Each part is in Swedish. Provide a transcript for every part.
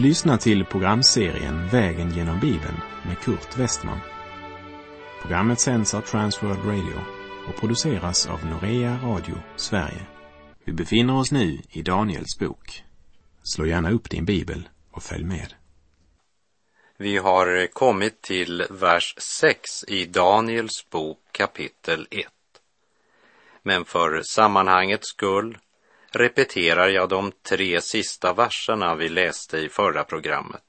Du lyssnar till programserien Vägen genom Bibeln med Kurt Westman. Programmet sänds av Transworld Radio och produceras av Norea Radio Sverige. Vi befinner oss nu i Daniels bok. Slå gärna upp din bibel och följ med. Vi har kommit till vers 6 i Daniels bok kapitel 1. Men för sammanhangets skull repeterar jag de tre sista verserna vi läste i förra programmet.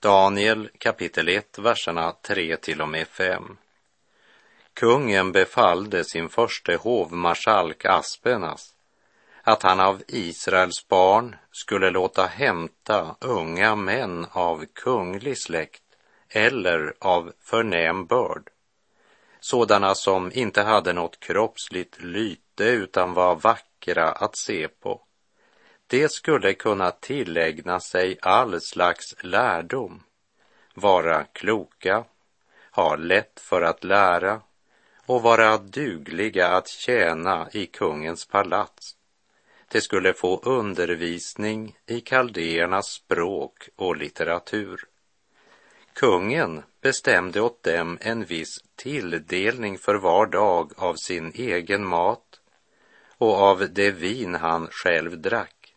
Daniel kapitel 1, verserna 3 till och med 5. Kungen befallde sin förste hovmarskalk Aspenas att han av Israels barn skulle låta hämta unga män av kunglig släkt eller av förnäm börd, sådana som inte hade något kroppsligt lyte utan var vackra att se på. De skulle kunna tillägna sig all slags lärdom, vara kloka, ha lätt för att lära och vara dugliga att tjäna i kungens palats de skulle få undervisning i kaldéernas språk och litteratur. Kungen bestämde åt dem en viss tilldelning för var dag av sin egen mat och av det vin han själv drack.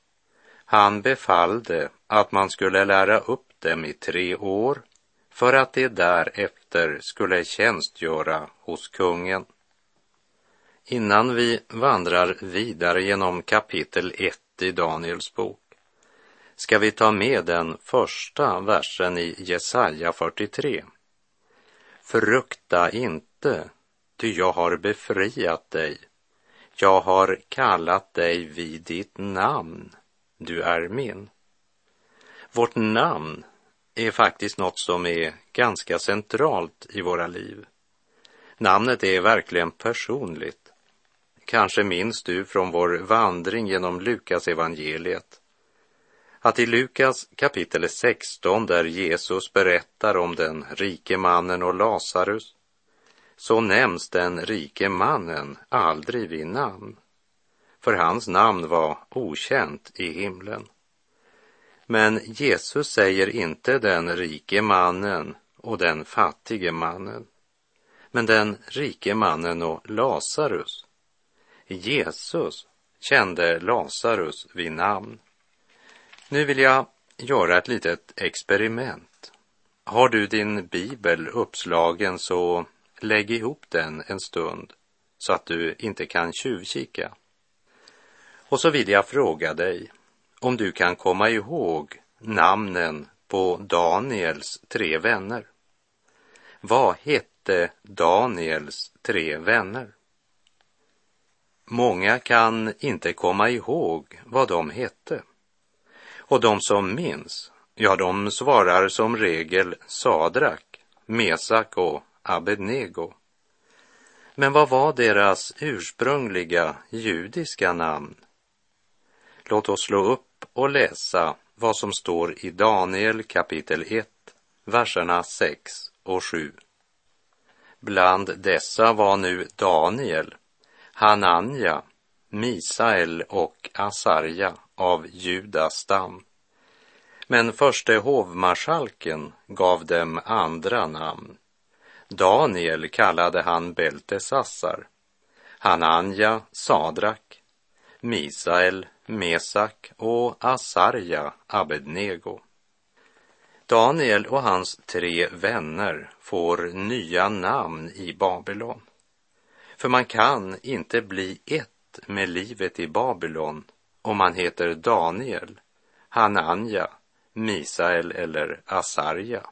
Han befallde att man skulle lära upp dem i tre år för att de därefter skulle tjänstgöra hos kungen. Innan vi vandrar vidare genom kapitel 1 i Daniels bok ska vi ta med den första versen i Jesaja 43. Frukta inte, ty jag har befriat dig. Jag har kallat dig vid ditt namn. Du är min. Vårt namn är faktiskt något som är ganska centralt i våra liv. Namnet är verkligen personligt. Kanske minns du från vår vandring genom Lukas evangeliet att i Lukas kapitel 16 där Jesus berättar om den rike mannen och Lazarus så nämns den rike mannen aldrig vid namn, för hans namn var okänt i himlen. Men Jesus säger inte den rike mannen och den fattige mannen, men den rike mannen och Lazarus. Jesus kände Lazarus vid namn. Nu vill jag göra ett litet experiment. Har du din bibel uppslagen så lägg ihop den en stund så att du inte kan tjuvkika. Och så vill jag fråga dig om du kan komma ihåg namnen på Daniels tre vänner. Vad hette Daniels tre vänner? Många kan inte komma ihåg vad de hette. Och de som minns, ja, de svarar som regel Sadrak, Mesak och Abednego. Men vad var deras ursprungliga judiska namn? Låt oss slå upp och läsa vad som står i Daniel kapitel 1, verserna 6 och 7. Bland dessa var nu Daniel, Hananja, Misael och Asarja av Judas stam. Men förste hovmarskalken gav dem andra namn. Daniel kallade han Beltesassar, Hananja Sadrak, Misael Mesak och Asarja Abednego. Daniel och hans tre vänner får nya namn i Babylon. För man kan inte bli ett med livet i Babylon om man heter Daniel, Hananja, Misael eller Asarja.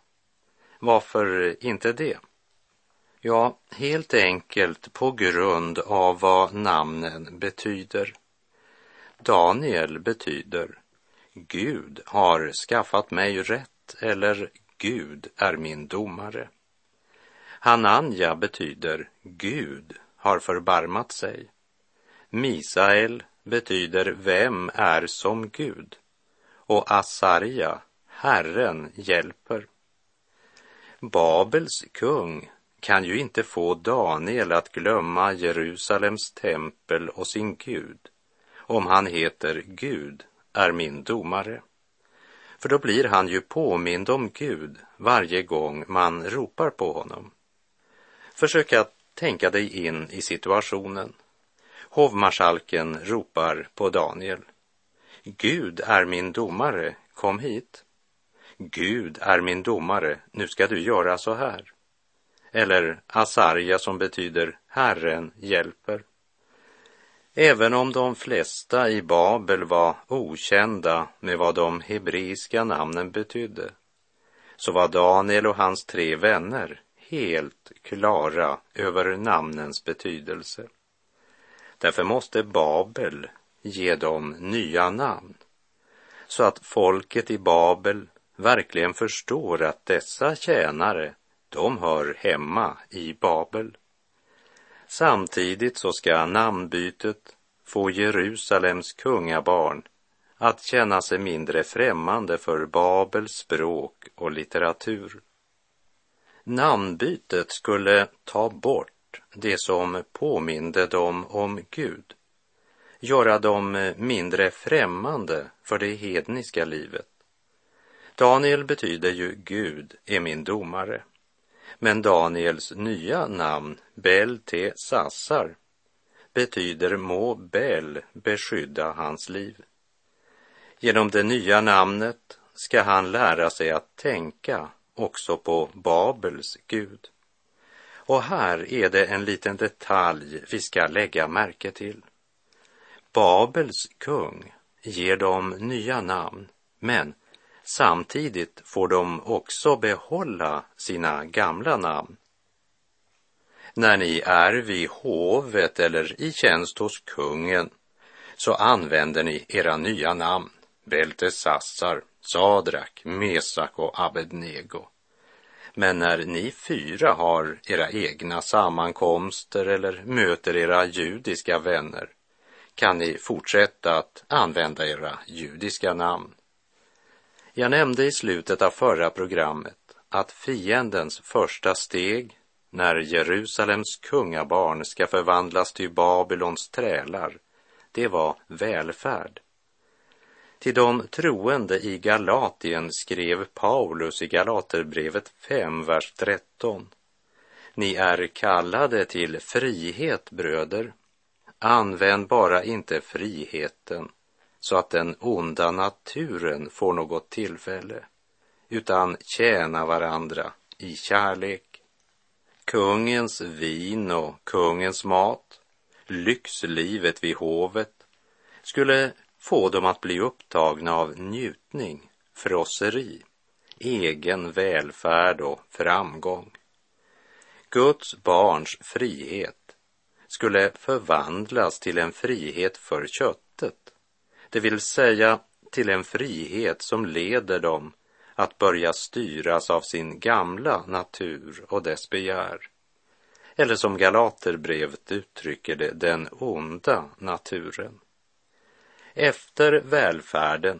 Varför inte det? Ja, helt enkelt på grund av vad namnen betyder. Daniel betyder Gud har skaffat mig rätt eller Gud är min domare. Hananja betyder Gud har förbarmat sig. Misael betyder vem är som Gud och Asarja, Herren hjälper. Babels kung kan ju inte få Daniel att glömma Jerusalems tempel och sin Gud om han heter Gud är min domare. För då blir han ju påmind om Gud varje gång man ropar på honom. Försök att tänka dig in i situationen. Hovmarskalken ropar på Daniel. Gud är min domare, kom hit. Gud är min domare, nu ska du göra så här. Eller Asarja som betyder Herren hjälper. Även om de flesta i Babel var okända med vad de hebreiska namnen betydde, så var Daniel och hans tre vänner helt klara över namnens betydelse. Därför måste Babel ge dem nya namn, så att folket i Babel verkligen förstår att dessa tjänare, de hör hemma i Babel. Samtidigt så ska namnbytet få Jerusalems kungabarn att känna sig mindre främmande för Babels språk och litteratur. Namnbytet skulle ta bort det som påminde dem om Gud, göra dem mindre främmande för det hedniska livet. Daniel betyder ju Gud är min domare. Men Daniels nya namn, Bel te Sassar, betyder må Bel beskydda hans liv. Genom det nya namnet ska han lära sig att tänka också på Babels Gud. Och här är det en liten detalj vi ska lägga märke till. Babels kung ger dem nya namn, men Samtidigt får de också behålla sina gamla namn. När ni är vid hovet eller i tjänst hos kungen så använder ni era nya namn, Beltesassar, Sadrak, Mesak och Abednego. Men när ni fyra har era egna sammankomster eller möter era judiska vänner kan ni fortsätta att använda era judiska namn. Jag nämnde i slutet av förra programmet att fiendens första steg när Jerusalems kungabarn ska förvandlas till Babylons trälar, det var välfärd. Till de troende i Galatien skrev Paulus i Galaterbrevet 5, vers 13. Ni är kallade till frihet, bröder. Använd bara inte friheten så att den onda naturen får något tillfälle, utan tjäna varandra i kärlek. Kungens vin och kungens mat, lyxlivet vid hovet, skulle få dem att bli upptagna av njutning, frosseri, egen välfärd och framgång. Guds barns frihet skulle förvandlas till en frihet för kött det vill säga till en frihet som leder dem att börja styras av sin gamla natur och dess begär. Eller som Galaterbrevet uttrycker det, den onda naturen. Efter välfärden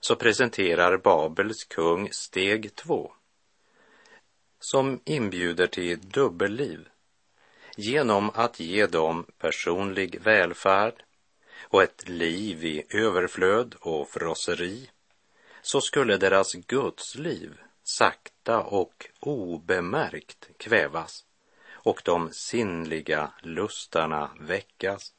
så presenterar Babels kung steg två som inbjuder till dubbelliv genom att ge dem personlig välfärd och ett liv i överflöd och frosseri så skulle deras gudsliv sakta och obemärkt kvävas och de sinnliga lustarna väckas.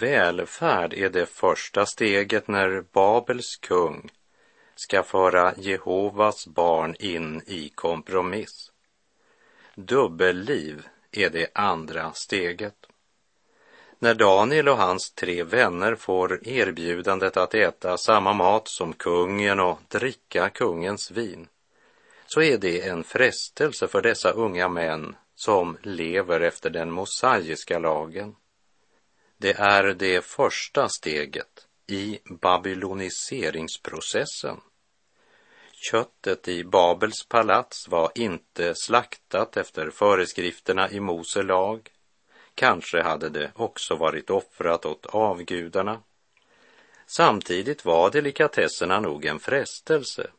Välfärd är det första steget när Babels kung ska föra Jehovas barn in i kompromiss. Dubbelliv är det andra steget. När Daniel och hans tre vänner får erbjudandet att äta samma mat som kungen och dricka kungens vin, så är det en frestelse för dessa unga män som lever efter den mosaiska lagen. Det är det första steget i babyloniseringsprocessen. Köttet i Babels palats var inte slaktat efter föreskrifterna i Mose lag. Kanske hade det också varit offrat åt avgudarna. Samtidigt var delikatesserna nog en frestelse.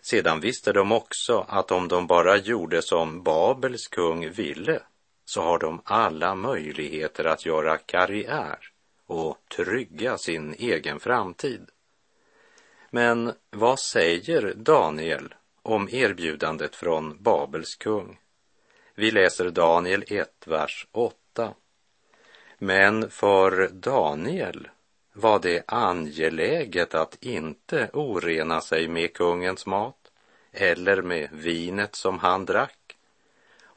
Sedan visste de också att om de bara gjorde som Babels kung ville så har de alla möjligheter att göra karriär och trygga sin egen framtid. Men vad säger Daniel om erbjudandet från Babels kung? Vi läser Daniel 1, vers 8. Men för Daniel var det angeläget att inte orena sig med kungens mat eller med vinet som han drack.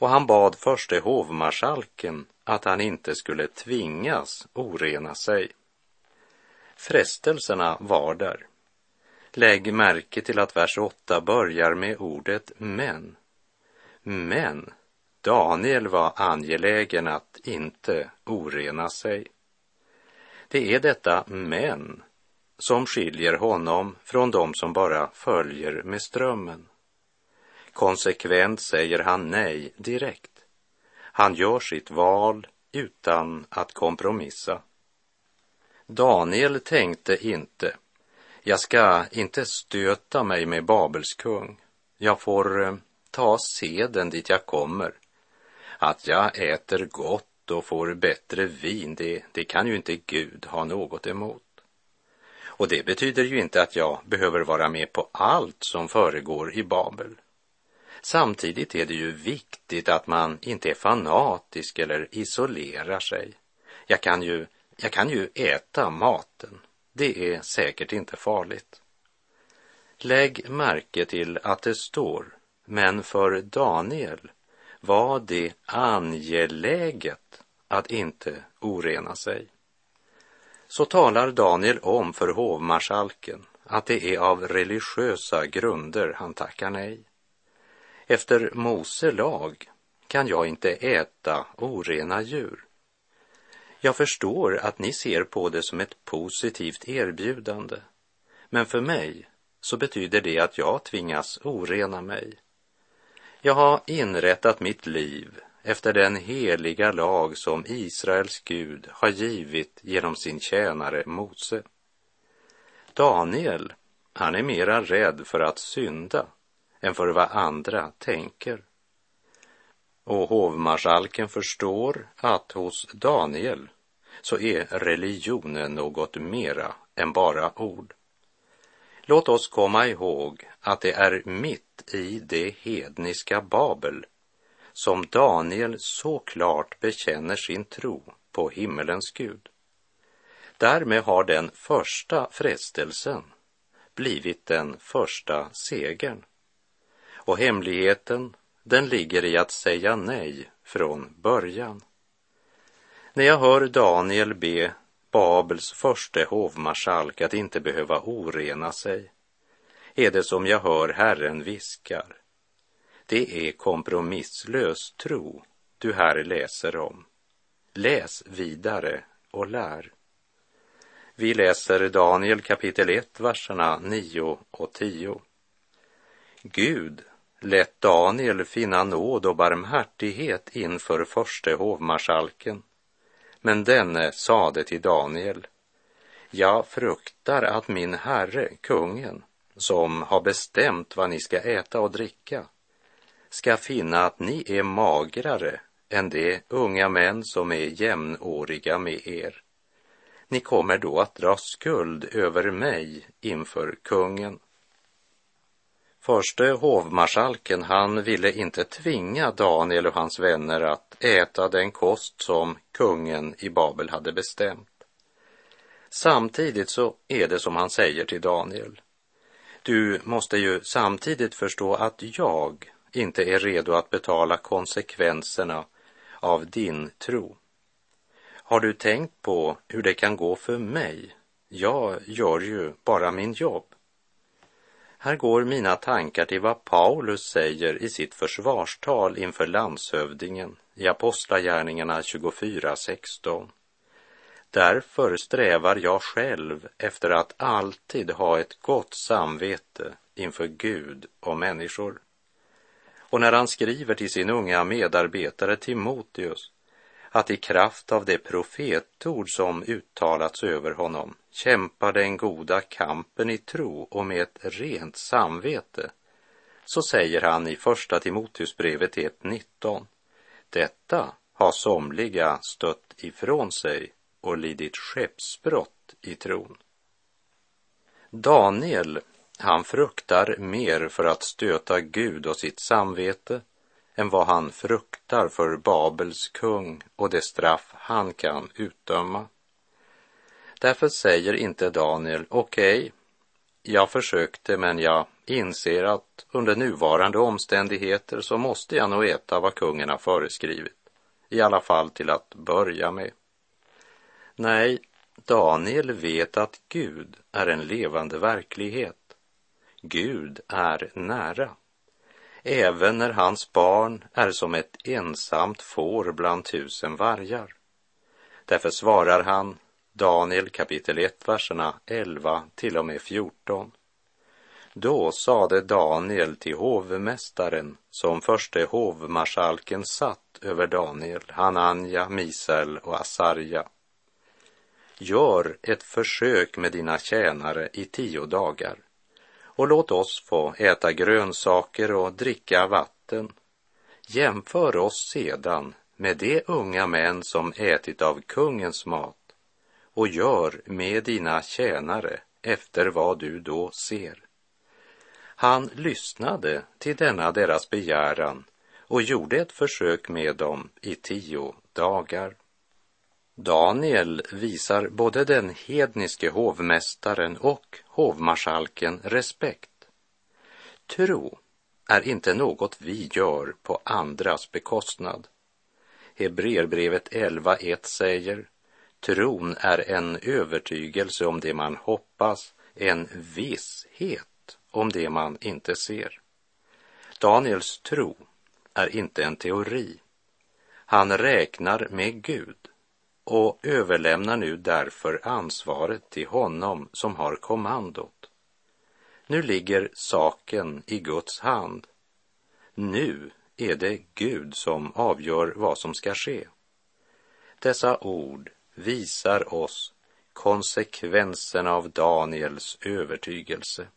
Och han bad förste hovmarskalken att han inte skulle tvingas orena sig. Frestelserna var där. Lägg märke till att vers 8 börjar med ordet men. Men Daniel var angelägen att inte orena sig. Det är detta men som skiljer honom från dem som bara följer med strömmen. Konsekvent säger han nej direkt. Han gör sitt val utan att kompromissa. Daniel tänkte inte, jag ska inte stöta mig med Babels kung. Jag får eh, ta seden dit jag kommer. Att jag äter gott och får bättre vin, det, det kan ju inte Gud ha något emot. Och det betyder ju inte att jag behöver vara med på allt som föregår i Babel. Samtidigt är det ju viktigt att man inte är fanatisk eller isolerar sig. Jag kan ju, jag kan ju äta maten. Det är säkert inte farligt. Lägg märke till att det står, men för Daniel var det angeläget att inte orena sig. Så talar Daniel om för hovmarskalken att det är av religiösa grunder han tackar nej. Efter Mose lag kan jag inte äta orena djur. Jag förstår att ni ser på det som ett positivt erbjudande. Men för mig så betyder det att jag tvingas orena mig. Jag har inrättat mitt liv efter den heliga lag som Israels Gud har givit genom sin tjänare Mose. Daniel, han är mera rädd för att synda än för vad andra tänker. Och hovmarskalken förstår att hos Daniel så är religionen något mera än bara ord. Låt oss komma ihåg att det är mitt i det hedniska Babel som Daniel så klart bekänner sin tro på himmelens Gud. Därmed har den första frestelsen blivit den första segern. Och hemligheten, den ligger i att säga nej från början. När jag hör Daniel be Babels förste hovmarskalk att inte behöva orena sig är det som jag hör Herren viskar. Det är kompromisslös tro du här läser om. Läs vidare och lär. Vi läser Daniel kapitel 1, verserna 9 och 10. Gud lät Daniel finna nåd och barmhärtighet inför förste hovmarskalken men denne sade till Daniel, jag fruktar att min herre, kungen, som har bestämt vad ni ska äta och dricka, ska finna att ni är magrare än de unga män som är jämnåriga med er. Ni kommer då att dra skuld över mig inför kungen. Förste hovmarskalken, han ville inte tvinga Daniel och hans vänner att äta den kost som kungen i Babel hade bestämt. Samtidigt så är det som han säger till Daniel. Du måste ju samtidigt förstå att jag inte är redo att betala konsekvenserna av din tro. Har du tänkt på hur det kan gå för mig? Jag gör ju bara min jobb. Här går mina tankar till vad Paulus säger i sitt försvarstal inför landshövdingen i Apostlagärningarna 24.16. Därför strävar jag själv efter att alltid ha ett gott samvete inför Gud och människor. Och när han skriver till sin unga medarbetare Timoteus att i kraft av det profetord som uttalats över honom kämpar den goda kampen i tro och med ett rent samvete, så säger han i Första Timoteusbrevet 1.19. Detta har somliga stött ifrån sig och lidit skeppsbrott i tron. Daniel, han fruktar mer för att stöta Gud och sitt samvete än vad han fruktar för Babels kung och det straff han kan utdöma. Därför säger inte Daniel, okej, okay, jag försökte men jag inser att under nuvarande omständigheter så måste jag nog äta vad kungen har föreskrivit, i alla fall till att börja med. Nej, Daniel vet att Gud är en levande verklighet. Gud är nära även när hans barn är som ett ensamt får bland tusen vargar. Därför svarar han Daniel kapitel 1, verserna 11 till och med 14. Då sade Daniel till hovmästaren, som förste hovmarskalken satt över Daniel, Hananja, Misael och Asarja. Gör ett försök med dina tjänare i tio dagar och låt oss få äta grönsaker och dricka vatten. Jämför oss sedan med de unga män som ätit av kungens mat och gör med dina tjänare efter vad du då ser. Han lyssnade till denna deras begäran och gjorde ett försök med dem i tio dagar. Daniel visar både den hedniske hovmästaren och hovmarskalken respekt. Tro är inte något vi gör på andras bekostnad. Hebreerbrevet 11.1 säger Tron är en övertygelse om det man hoppas, en visshet om det man inte ser. Daniels tro är inte en teori. Han räknar med Gud och överlämnar nu därför ansvaret till honom som har kommandot. Nu ligger saken i Guds hand. Nu är det Gud som avgör vad som ska ske. Dessa ord visar oss konsekvenserna av Daniels övertygelse.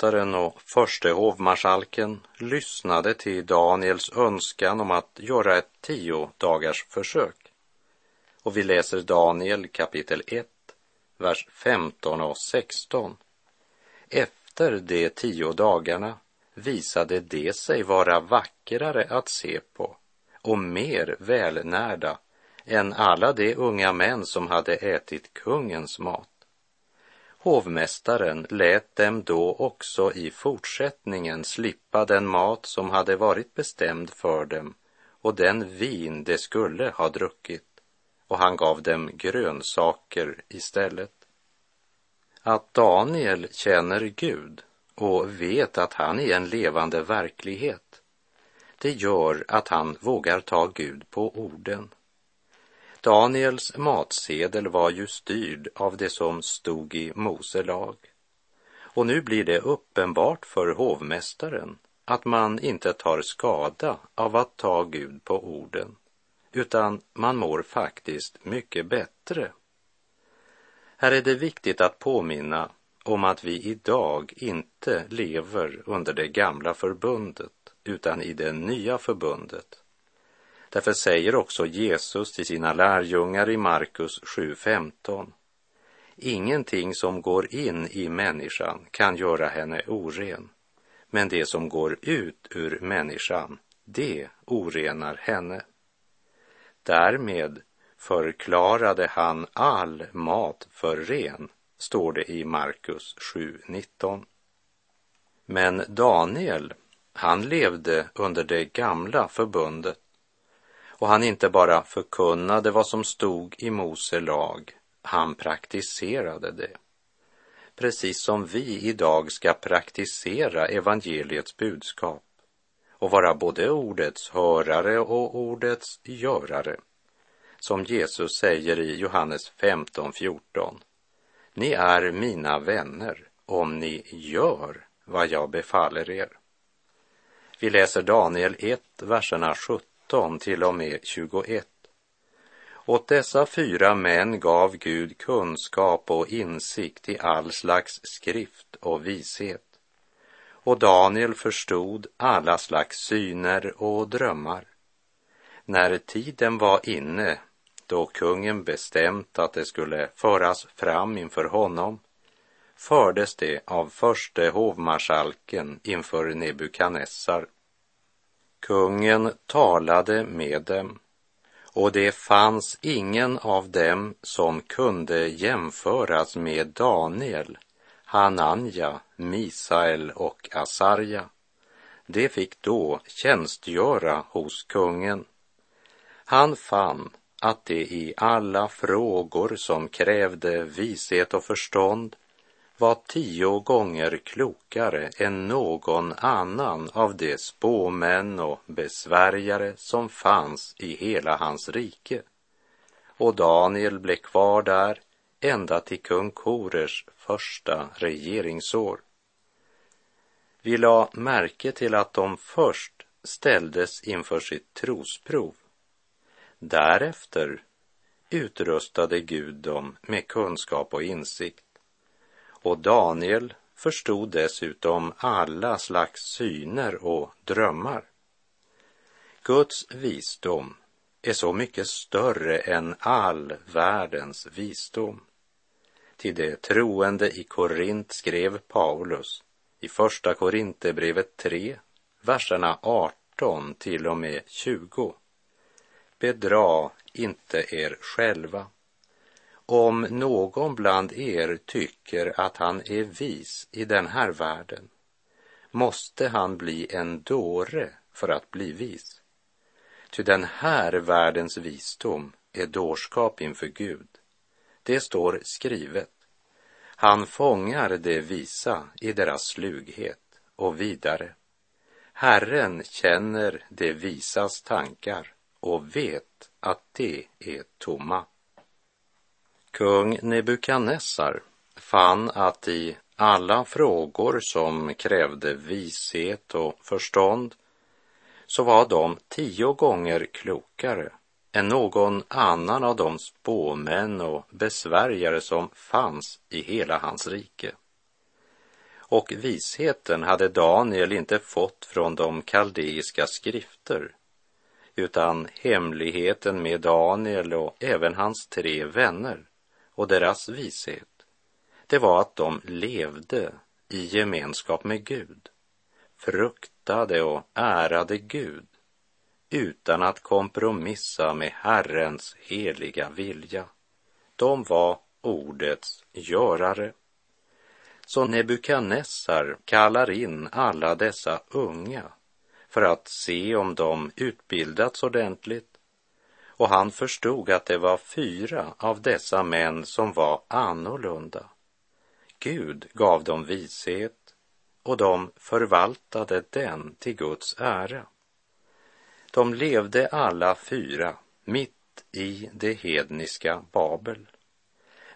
Hovmästaren och förste hovmarskalken lyssnade till Daniels önskan om att göra ett tio dagars försök. Och vi läser Daniel kapitel 1, vers 15 och 16. Efter de tio dagarna visade de sig vara vackrare att se på och mer välnärda än alla de unga män som hade ätit kungens mat. Hovmästaren lät dem då också i fortsättningen slippa den mat som hade varit bestämd för dem och den vin de skulle ha druckit och han gav dem grönsaker istället. Att Daniel känner Gud och vet att han är en levande verklighet, det gör att han vågar ta Gud på orden. Daniels matsedel var ju styrd av det som stod i Mose lag. Och nu blir det uppenbart för hovmästaren att man inte tar skada av att ta Gud på orden, utan man mår faktiskt mycket bättre. Här är det viktigt att påminna om att vi idag inte lever under det gamla förbundet utan i det nya förbundet. Därför säger också Jesus till sina lärjungar i Markus 7.15 Ingenting som går in i människan kan göra henne oren, men det som går ut ur människan, det orenar henne. Därmed förklarade han all mat för ren, står det i Markus 7.19. Men Daniel, han levde under det gamla förbundet och han inte bara förkunnade vad som stod i Mose lag, han praktiserade det. Precis som vi idag ska praktisera evangeliets budskap och vara både ordets hörare och ordets görare. Som Jesus säger i Johannes 15.14. Ni är mina vänner om ni gör vad jag befaller er. Vi läser Daniel 1, verserna 17 till och med 21. Åt dessa fyra män gav Gud kunskap och insikt i all slags skrift och vishet. Och Daniel förstod alla slags syner och drömmar. När tiden var inne, då kungen bestämt att det skulle föras fram inför honom, fördes det av förste hovmarskalken inför Nebukadnessar. Kungen talade med dem och det fanns ingen av dem som kunde jämföras med Daniel, Hananja, Misael och Asarja. De fick då tjänstgöra hos kungen. Han fann att de i alla frågor som krävde vishet och förstånd var tio gånger klokare än någon annan av de spåmän och besvärjare som fanns i hela hans rike. Och Daniel blev kvar där ända till kung Korers första regeringsår. Vi la märke till att de först ställdes inför sitt trosprov. Därefter utrustade Gud dem med kunskap och insikt och Daniel förstod dessutom alla slags syner och drömmar. Guds visdom är så mycket större än all världens visdom. Till det troende i Korint skrev Paulus i Första Korinthierbrevet 3, verserna 18 till och med 20. Bedra inte er själva. Om någon bland er tycker att han är vis i den här världen måste han bli en dåre för att bli vis. Ty den här världens visdom är dårskap inför Gud. Det står skrivet. Han fångar det visa i deras slughet och vidare. Herren känner det visas tankar och vet att det är tomma. Kung Nebukadnessar fann att i alla frågor som krävde vishet och förstånd så var de tio gånger klokare än någon annan av de spåmän och besvärjare som fanns i hela hans rike. Och visheten hade Daniel inte fått från de kaldeiska skrifter, utan hemligheten med Daniel och även hans tre vänner och deras vishet, det var att de levde i gemenskap med Gud, fruktade och ärade Gud utan att kompromissa med Herrens heliga vilja. De var ordets görare. Så Nebukadnessar kallar in alla dessa unga för att se om de utbildats ordentligt och han förstod att det var fyra av dessa män som var annorlunda. Gud gav dem vishet och de förvaltade den till Guds ära. De levde alla fyra mitt i det hedniska Babel.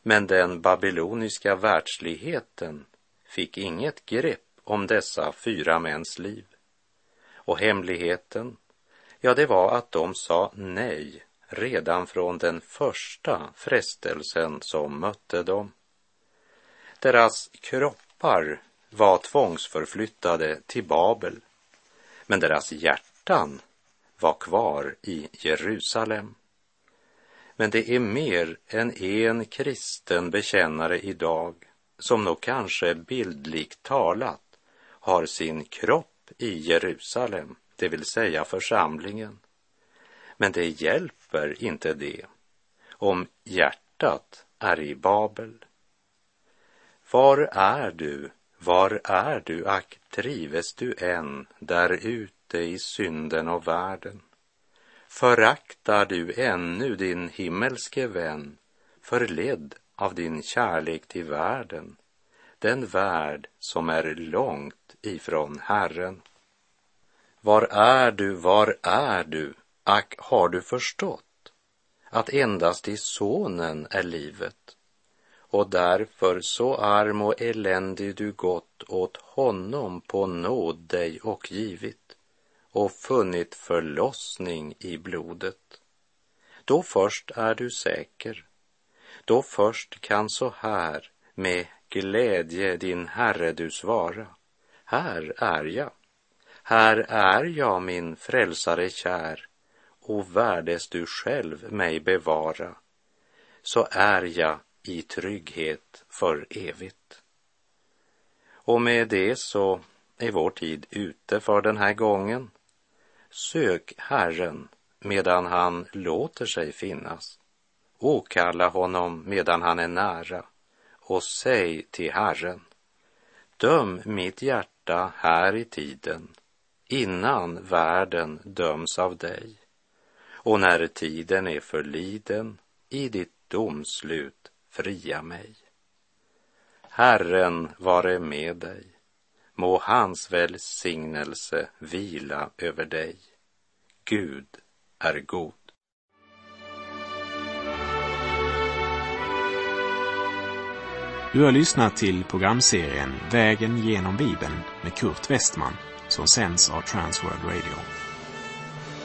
Men den babyloniska världsligheten fick inget grepp om dessa fyra mäns liv. Och hemligheten, ja, det var att de sa nej redan från den första frestelsen som mötte dem. Deras kroppar var tvångsförflyttade till Babel, men deras hjärtan var kvar i Jerusalem. Men det är mer än en kristen bekännare idag som nog kanske bildligt talat har sin kropp i Jerusalem, det vill säga församlingen. Men det hjälper inte det om hjärtat är i Babel. Var är du, var är du, ack, trives du än där ute i synden och världen? Föraktar du ännu din himmelske vän, förledd av din kärlek till världen, den värld som är långt ifrån Herren? Var är du, var är du, ack, har du förstått att endast i Sonen är livet? och därför så arm och eländig du gått åt honom på nåd dig och givit och funnit förlossning i blodet. Då först är du säker. Då först kan så här med glädje din Herre du svara. Här är jag. Här är jag min frälsare kär och värdes du själv mig bevara så är jag i trygghet för evigt. Och med det så är vår tid ute för den här gången. Sök Herren medan han låter sig finnas. Åkalla honom medan han är nära och säg till Herren. Döm mitt hjärta här i tiden innan världen döms av dig. Och när tiden är förliden i ditt domslut fria mig. Herren vare med dig. Må hans välsignelse vila över dig. Gud är god. Du har lyssnat till programserien Vägen genom Bibeln med Kurt Westman som sänds av Transworld Radio.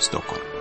Stockholm.